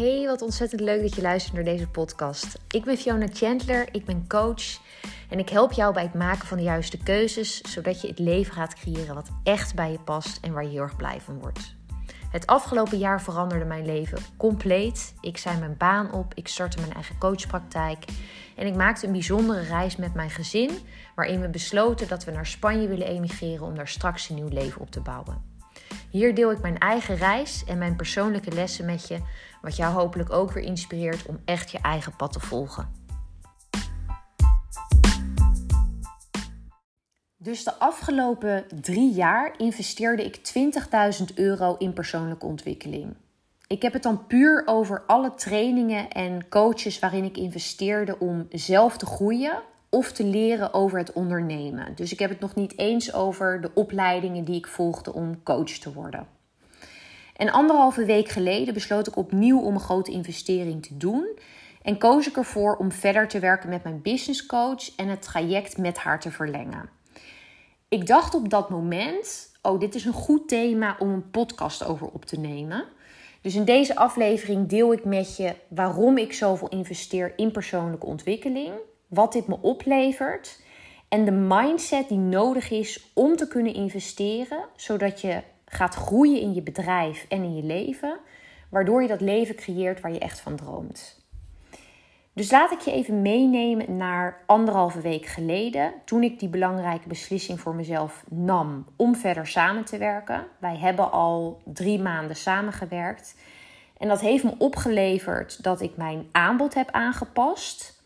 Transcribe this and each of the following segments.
Hey, wat ontzettend leuk dat je luistert naar deze podcast. Ik ben Fiona Chandler, ik ben coach en ik help jou bij het maken van de juiste keuzes, zodat je het leven gaat creëren wat echt bij je past en waar je heel erg blij van wordt. Het afgelopen jaar veranderde mijn leven compleet. Ik zei mijn baan op, ik startte mijn eigen coachpraktijk en ik maakte een bijzondere reis met mijn gezin, waarin we besloten dat we naar Spanje willen emigreren om daar straks een nieuw leven op te bouwen. Hier deel ik mijn eigen reis en mijn persoonlijke lessen met je, wat jou hopelijk ook weer inspireert om echt je eigen pad te volgen. Dus de afgelopen drie jaar investeerde ik 20.000 euro in persoonlijke ontwikkeling. Ik heb het dan puur over alle trainingen en coaches waarin ik investeerde om zelf te groeien of te leren over het ondernemen. Dus ik heb het nog niet eens over de opleidingen die ik volgde om coach te worden. En anderhalve week geleden besloot ik opnieuw om een grote investering te doen. En koos ik ervoor om verder te werken met mijn business coach en het traject met haar te verlengen. Ik dacht op dat moment: oh, dit is een goed thema om een podcast over op te nemen. Dus in deze aflevering deel ik met je waarom ik zoveel investeer in persoonlijke ontwikkeling wat dit me oplevert en de mindset die nodig is om te kunnen investeren, zodat je gaat groeien in je bedrijf en in je leven, waardoor je dat leven creëert waar je echt van droomt. Dus laat ik je even meenemen naar anderhalve week geleden, toen ik die belangrijke beslissing voor mezelf nam om verder samen te werken. Wij hebben al drie maanden samengewerkt. En dat heeft me opgeleverd dat ik mijn aanbod heb aangepast.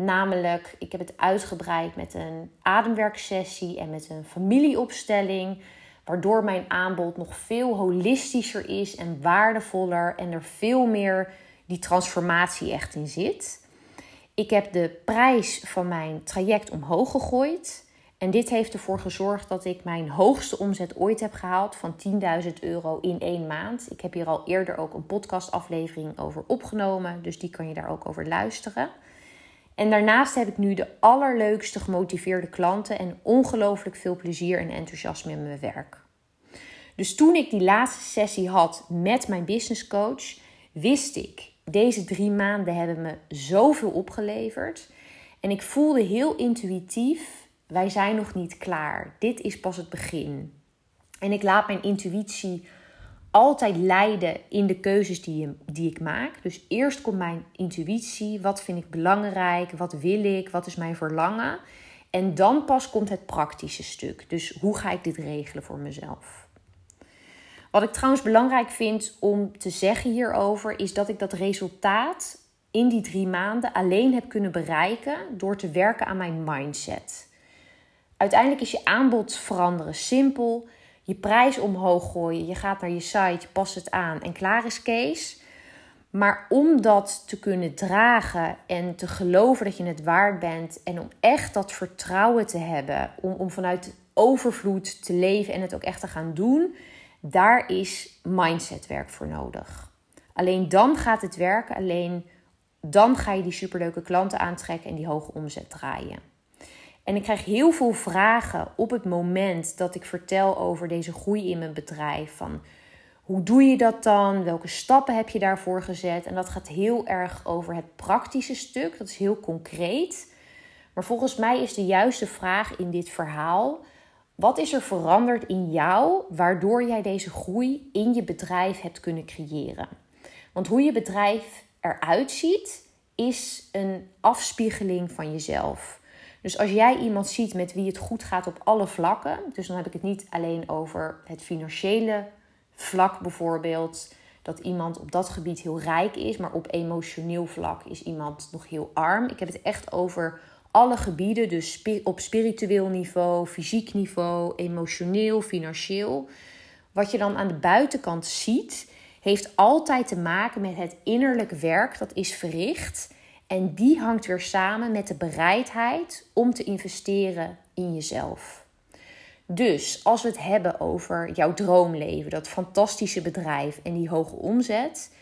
Namelijk, ik heb het uitgebreid met een ademwerksessie en met een familieopstelling. Waardoor mijn aanbod nog veel holistischer is en waardevoller. En er veel meer die transformatie echt in zit. Ik heb de prijs van mijn traject omhoog gegooid. En dit heeft ervoor gezorgd dat ik mijn hoogste omzet ooit heb gehaald van 10.000 euro in één maand. Ik heb hier al eerder ook een podcastaflevering over opgenomen, dus die kan je daar ook over luisteren. En daarnaast heb ik nu de allerleukste gemotiveerde klanten en ongelooflijk veel plezier en enthousiasme in mijn werk. Dus toen ik die laatste sessie had met mijn business coach, wist ik, deze drie maanden hebben me zoveel opgeleverd. En ik voelde heel intuïtief, wij zijn nog niet klaar. Dit is pas het begin. En ik laat mijn intuïtie altijd leiden in de keuzes die, die ik maak. Dus eerst komt mijn intuïtie. Wat vind ik belangrijk? Wat wil ik? Wat is mijn verlangen? En dan pas komt het praktische stuk. Dus hoe ga ik dit regelen voor mezelf? Wat ik trouwens belangrijk vind om te zeggen hierover, is dat ik dat resultaat in die drie maanden alleen heb kunnen bereiken door te werken aan mijn mindset. Uiteindelijk is je aanbod veranderen simpel je prijs omhoog gooien. Je gaat naar je site, je past het aan en klaar is Kees. Maar om dat te kunnen dragen en te geloven dat je het waard bent en om echt dat vertrouwen te hebben, om, om vanuit overvloed te leven en het ook echt te gaan doen, daar is mindsetwerk voor nodig. Alleen dan gaat het werken, alleen dan ga je die superleuke klanten aantrekken en die hoge omzet draaien. En ik krijg heel veel vragen op het moment dat ik vertel over deze groei in mijn bedrijf. Van hoe doe je dat dan? Welke stappen heb je daarvoor gezet? En dat gaat heel erg over het praktische stuk. Dat is heel concreet. Maar volgens mij is de juiste vraag in dit verhaal: wat is er veranderd in jou waardoor jij deze groei in je bedrijf hebt kunnen creëren? Want hoe je bedrijf eruit ziet, is een afspiegeling van jezelf. Dus als jij iemand ziet met wie het goed gaat op alle vlakken, dus dan heb ik het niet alleen over het financiële vlak bijvoorbeeld, dat iemand op dat gebied heel rijk is, maar op emotioneel vlak is iemand nog heel arm. Ik heb het echt over alle gebieden, dus op spiritueel niveau, fysiek niveau, emotioneel, financieel. Wat je dan aan de buitenkant ziet, heeft altijd te maken met het innerlijk werk dat is verricht en die hangt weer samen met de bereidheid om te investeren in jezelf. Dus als we het hebben over jouw droomleven, dat fantastische bedrijf en die hoge omzet,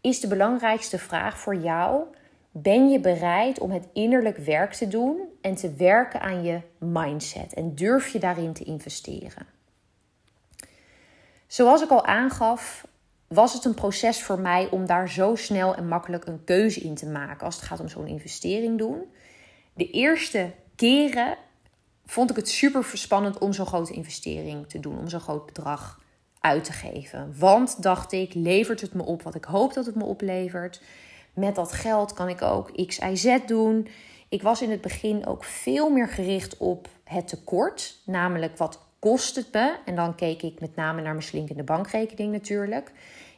is de belangrijkste vraag voor jou: ben je bereid om het innerlijk werk te doen en te werken aan je mindset? En durf je daarin te investeren? Zoals ik al aangaf, was het een proces voor mij om daar zo snel en makkelijk een keuze in te maken als het gaat om zo'n investering doen. De eerste keren vond ik het super spannend om zo'n grote investering te doen, om zo'n groot bedrag uit te geven. Want dacht ik, levert het me op wat ik hoop dat het me oplevert? Met dat geld kan ik ook X, Y, Z doen. Ik was in het begin ook veel meer gericht op het tekort, namelijk wat kost het me? En dan keek ik met name naar mijn slinkende bankrekening natuurlijk.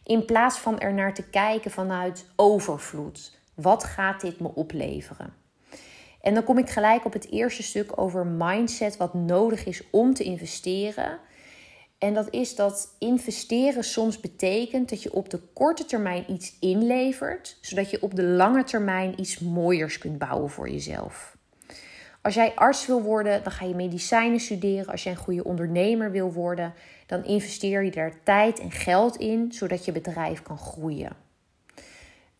In plaats van er naar te kijken vanuit overvloed. Wat gaat dit me opleveren? En dan kom ik gelijk op het eerste stuk over mindset, wat nodig is om te investeren. En dat is dat investeren soms betekent dat je op de korte termijn iets inlevert, zodat je op de lange termijn iets mooiers kunt bouwen voor jezelf. Als jij arts wil worden, dan ga je medicijnen studeren. Als jij een goede ondernemer wil worden, dan investeer je daar tijd en geld in, zodat je bedrijf kan groeien.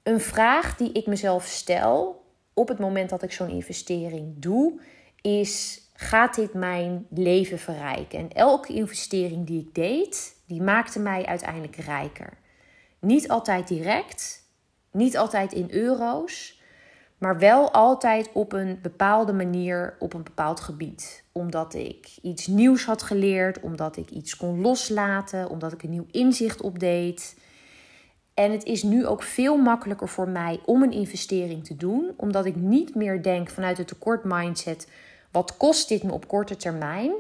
Een vraag die ik mezelf stel op het moment dat ik zo'n investering doe, is: gaat dit mijn leven verrijken? En elke investering die ik deed, die maakte mij uiteindelijk rijker. Niet altijd direct, niet altijd in euro's, maar wel altijd op een bepaalde manier op een bepaald gebied. Omdat ik iets nieuws had geleerd, omdat ik iets kon loslaten, omdat ik een nieuw inzicht opdeed. En het is nu ook veel makkelijker voor mij om een investering te doen, omdat ik niet meer denk vanuit het tekort mindset: wat kost dit me op korte termijn?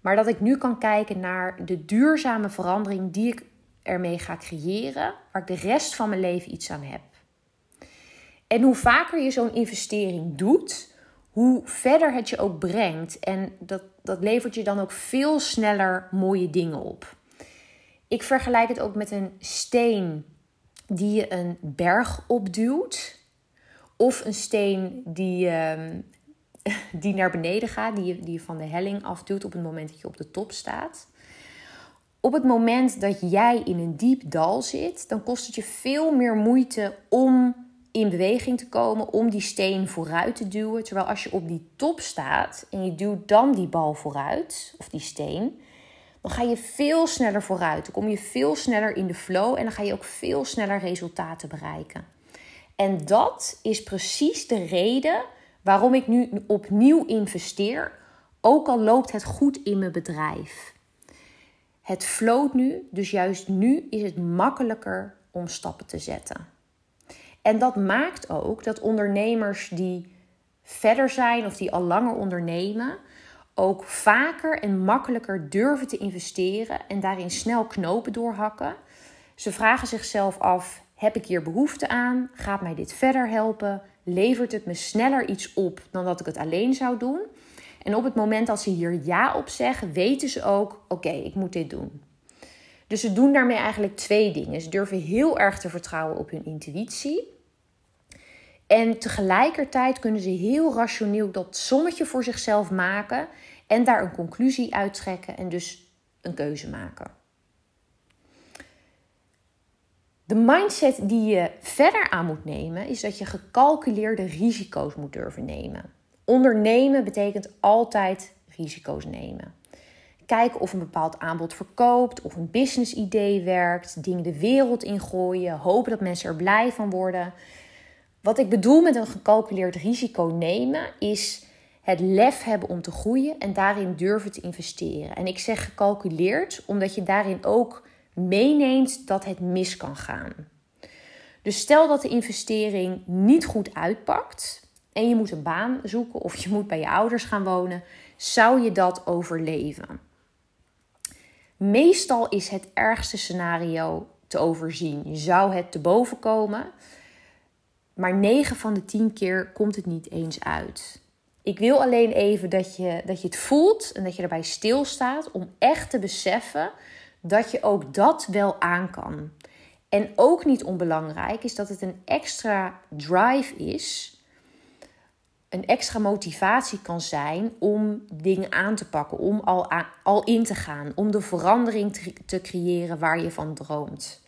Maar dat ik nu kan kijken naar de duurzame verandering die ik ermee ga creëren, waar ik de rest van mijn leven iets aan heb. En hoe vaker je zo'n investering doet, hoe verder het je ook brengt. En dat, dat levert je dan ook veel sneller mooie dingen op. Ik vergelijk het ook met een steen die je een berg opduwt. Of een steen die, uh, die naar beneden gaat, die die je van de helling afduwt op het moment dat je op de top staat. Op het moment dat jij in een diep dal zit, dan kost het je veel meer moeite om in beweging te komen, om die steen vooruit te duwen. Terwijl als je op die top staat en je duwt dan die bal vooruit, of die steen, dan ga je veel sneller vooruit. Dan kom je veel sneller in de flow en dan ga je ook veel sneller resultaten bereiken. En dat is precies de reden waarom ik nu opnieuw investeer, ook al loopt het goed in mijn bedrijf. Het floot nu, dus juist nu is het makkelijker om stappen te zetten. En dat maakt ook dat ondernemers die verder zijn of die al langer ondernemen, ook vaker en makkelijker durven te investeren en daarin snel knopen doorhakken. Ze vragen zichzelf af: heb ik hier behoefte aan? Gaat mij dit verder helpen? Levert het me sneller iets op dan dat ik het alleen zou doen? En op het moment dat ze hier ja op zeggen, weten ze ook: oké, ik moet dit doen. Dus ze doen daarmee eigenlijk twee dingen. Ze durven heel erg te vertrouwen op hun intuïtie. En tegelijkertijd kunnen ze heel rationeel dat sommetje voor zichzelf maken en daar een conclusie uit trekken en dus een keuze maken. De mindset die je verder aan moet nemen is dat je gecalculeerde risico's moet durven nemen. Ondernemen betekent altijd risico's nemen. Kijken of een bepaald aanbod verkoopt, of een business idee werkt, dingen de wereld ingooien, hopen dat mensen er blij van worden. Wat ik bedoel met een gecalculeerd risico nemen is het lef hebben om te groeien en daarin durven te investeren. En ik zeg gecalculeerd omdat je daarin ook meeneemt dat het mis kan gaan. Dus stel dat de investering niet goed uitpakt en je moet een baan zoeken of je moet bij je ouders gaan wonen, zou je dat overleven? Meestal is het ergste scenario te overzien. Je zou het te boven komen. Maar 9 van de 10 keer komt het niet eens uit. Ik wil alleen even dat je, dat je het voelt en dat je erbij stilstaat om echt te beseffen dat je ook dat wel aan kan. En ook niet onbelangrijk is dat het een extra drive is, een extra motivatie kan zijn om dingen aan te pakken, om al, al in te gaan, om de verandering te, te creëren waar je van droomt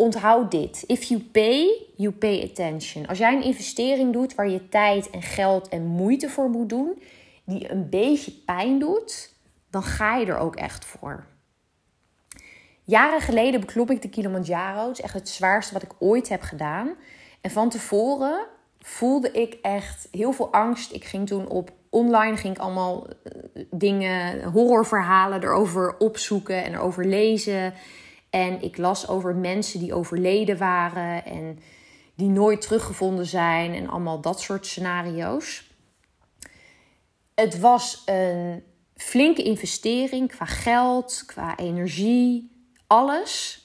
onthoud dit. If you pay, you pay attention. Als jij een investering doet waar je tijd en geld en moeite voor moet doen, die een beetje pijn doet, dan ga je er ook echt voor. Jaren geleden beklom ik de Kilimanjaro. Echt het zwaarste wat ik ooit heb gedaan. En van tevoren voelde ik echt heel veel angst. Ik ging toen op online ging allemaal eh, dingen, horrorverhalen erover opzoeken en erover lezen. En ik las over mensen die overleden waren en die nooit teruggevonden zijn en allemaal dat soort scenario's. Het was een flinke investering qua geld, qua energie, alles.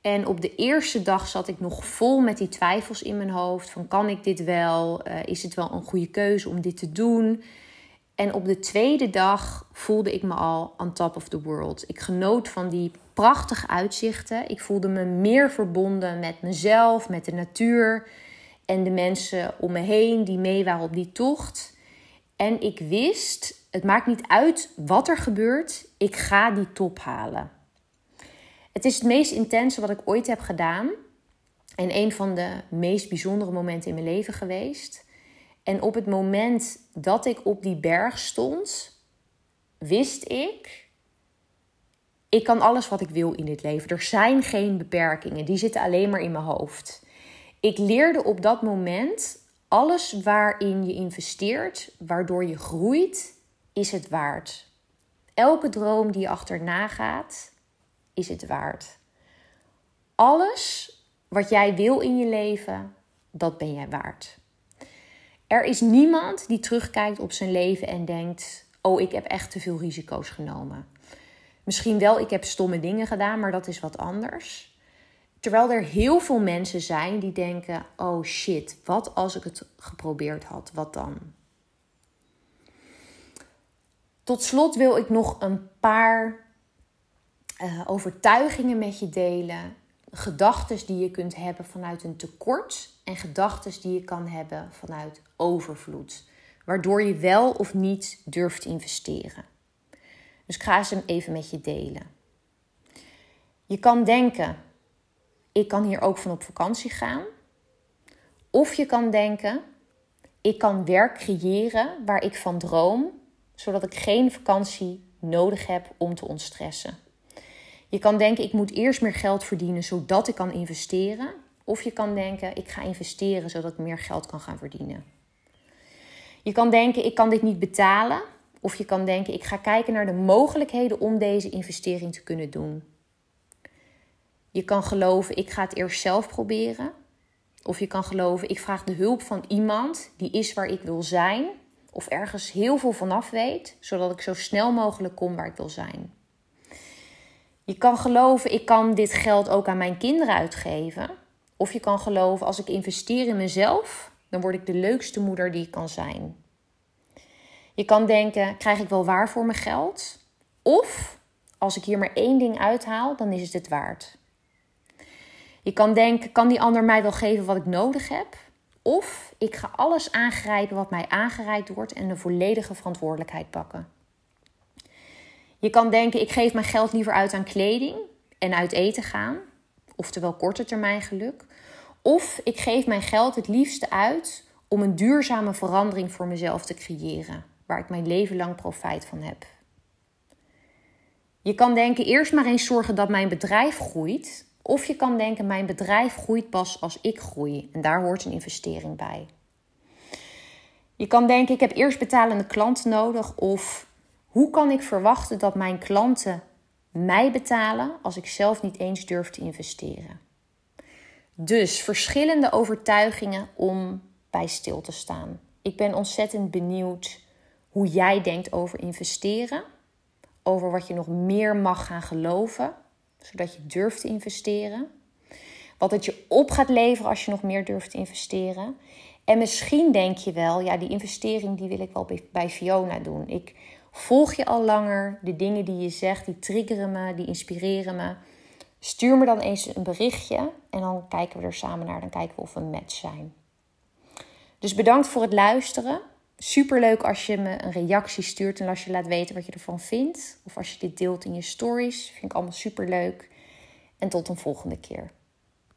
En op de eerste dag zat ik nog vol met die twijfels in mijn hoofd: van kan ik dit wel? Uh, is het wel een goede keuze om dit te doen? En op de tweede dag voelde ik me al on top of the world. Ik genoot van die prachtige uitzichten. Ik voelde me meer verbonden met mezelf, met de natuur en de mensen om me heen die mee waren op die tocht. En ik wist, het maakt niet uit wat er gebeurt, ik ga die top halen. Het is het meest intense wat ik ooit heb gedaan. En een van de meest bijzondere momenten in mijn leven geweest. En op het moment dat ik op die berg stond, wist ik: ik kan alles wat ik wil in dit leven. Er zijn geen beperkingen, die zitten alleen maar in mijn hoofd. Ik leerde op dat moment: alles waarin je investeert, waardoor je groeit, is het waard. Elke droom die je achterna gaat, is het waard. Alles wat jij wil in je leven, dat ben jij waard. Er is niemand die terugkijkt op zijn leven en denkt: Oh, ik heb echt te veel risico's genomen. Misschien wel, ik heb stomme dingen gedaan, maar dat is wat anders. Terwijl er heel veel mensen zijn die denken: Oh shit, wat als ik het geprobeerd had? Wat dan? Tot slot wil ik nog een paar uh, overtuigingen met je delen gedachten die je kunt hebben vanuit een tekort en gedachten die je kan hebben vanuit overvloed. Waardoor je wel of niet durft te investeren. Dus ik ga ze even met je delen. Je kan denken: ik kan hier ook van op vakantie gaan. Of je kan denken: ik kan werk creëren waar ik van droom, zodat ik geen vakantie nodig heb om te ontstressen. Je kan denken, ik moet eerst meer geld verdienen zodat ik kan investeren. Of je kan denken, ik ga investeren zodat ik meer geld kan gaan verdienen. Je kan denken, ik kan dit niet betalen. Of je kan denken, ik ga kijken naar de mogelijkheden om deze investering te kunnen doen. Je kan geloven, ik ga het eerst zelf proberen. Of je kan geloven, ik vraag de hulp van iemand die is waar ik wil zijn. Of ergens heel veel vanaf weet, zodat ik zo snel mogelijk kom waar ik wil zijn. Je kan geloven, ik kan dit geld ook aan mijn kinderen uitgeven. Of je kan geloven, als ik investeer in mezelf, dan word ik de leukste moeder die ik kan zijn. Je kan denken, krijg ik wel waar voor mijn geld? Of, als ik hier maar één ding uithaal, dan is het het waard. Je kan denken, kan die ander mij wel geven wat ik nodig heb? Of ik ga alles aangrijpen wat mij aangereikt wordt en de volledige verantwoordelijkheid pakken. Je kan denken, ik geef mijn geld liever uit aan kleding en uit eten gaan, oftewel korte termijn geluk. Of ik geef mijn geld het liefste uit om een duurzame verandering voor mezelf te creëren, waar ik mijn leven lang profijt van heb. Je kan denken, eerst maar eens zorgen dat mijn bedrijf groeit. Of je kan denken, mijn bedrijf groeit pas als ik groei. En daar hoort een investering bij. Je kan denken, ik heb eerst betalende klanten nodig. Of hoe kan ik verwachten dat mijn klanten mij betalen als ik zelf niet eens durf te investeren? Dus verschillende overtuigingen om bij stil te staan. Ik ben ontzettend benieuwd hoe jij denkt over investeren, over wat je nog meer mag gaan geloven, zodat je durft te investeren. Wat het je op gaat leveren als je nog meer durft te investeren. En misschien denk je wel, ja, die investering die wil ik wel bij Fiona doen. Ik Volg je al langer de dingen die je zegt, die triggeren me, die inspireren me. Stuur me dan eens een berichtje en dan kijken we er samen naar. Dan kijken we of we een match zijn. Dus bedankt voor het luisteren. Super leuk als je me een reactie stuurt en als je laat weten wat je ervan vindt. Of als je dit deelt in je stories. Vind ik allemaal super leuk. En tot een volgende keer.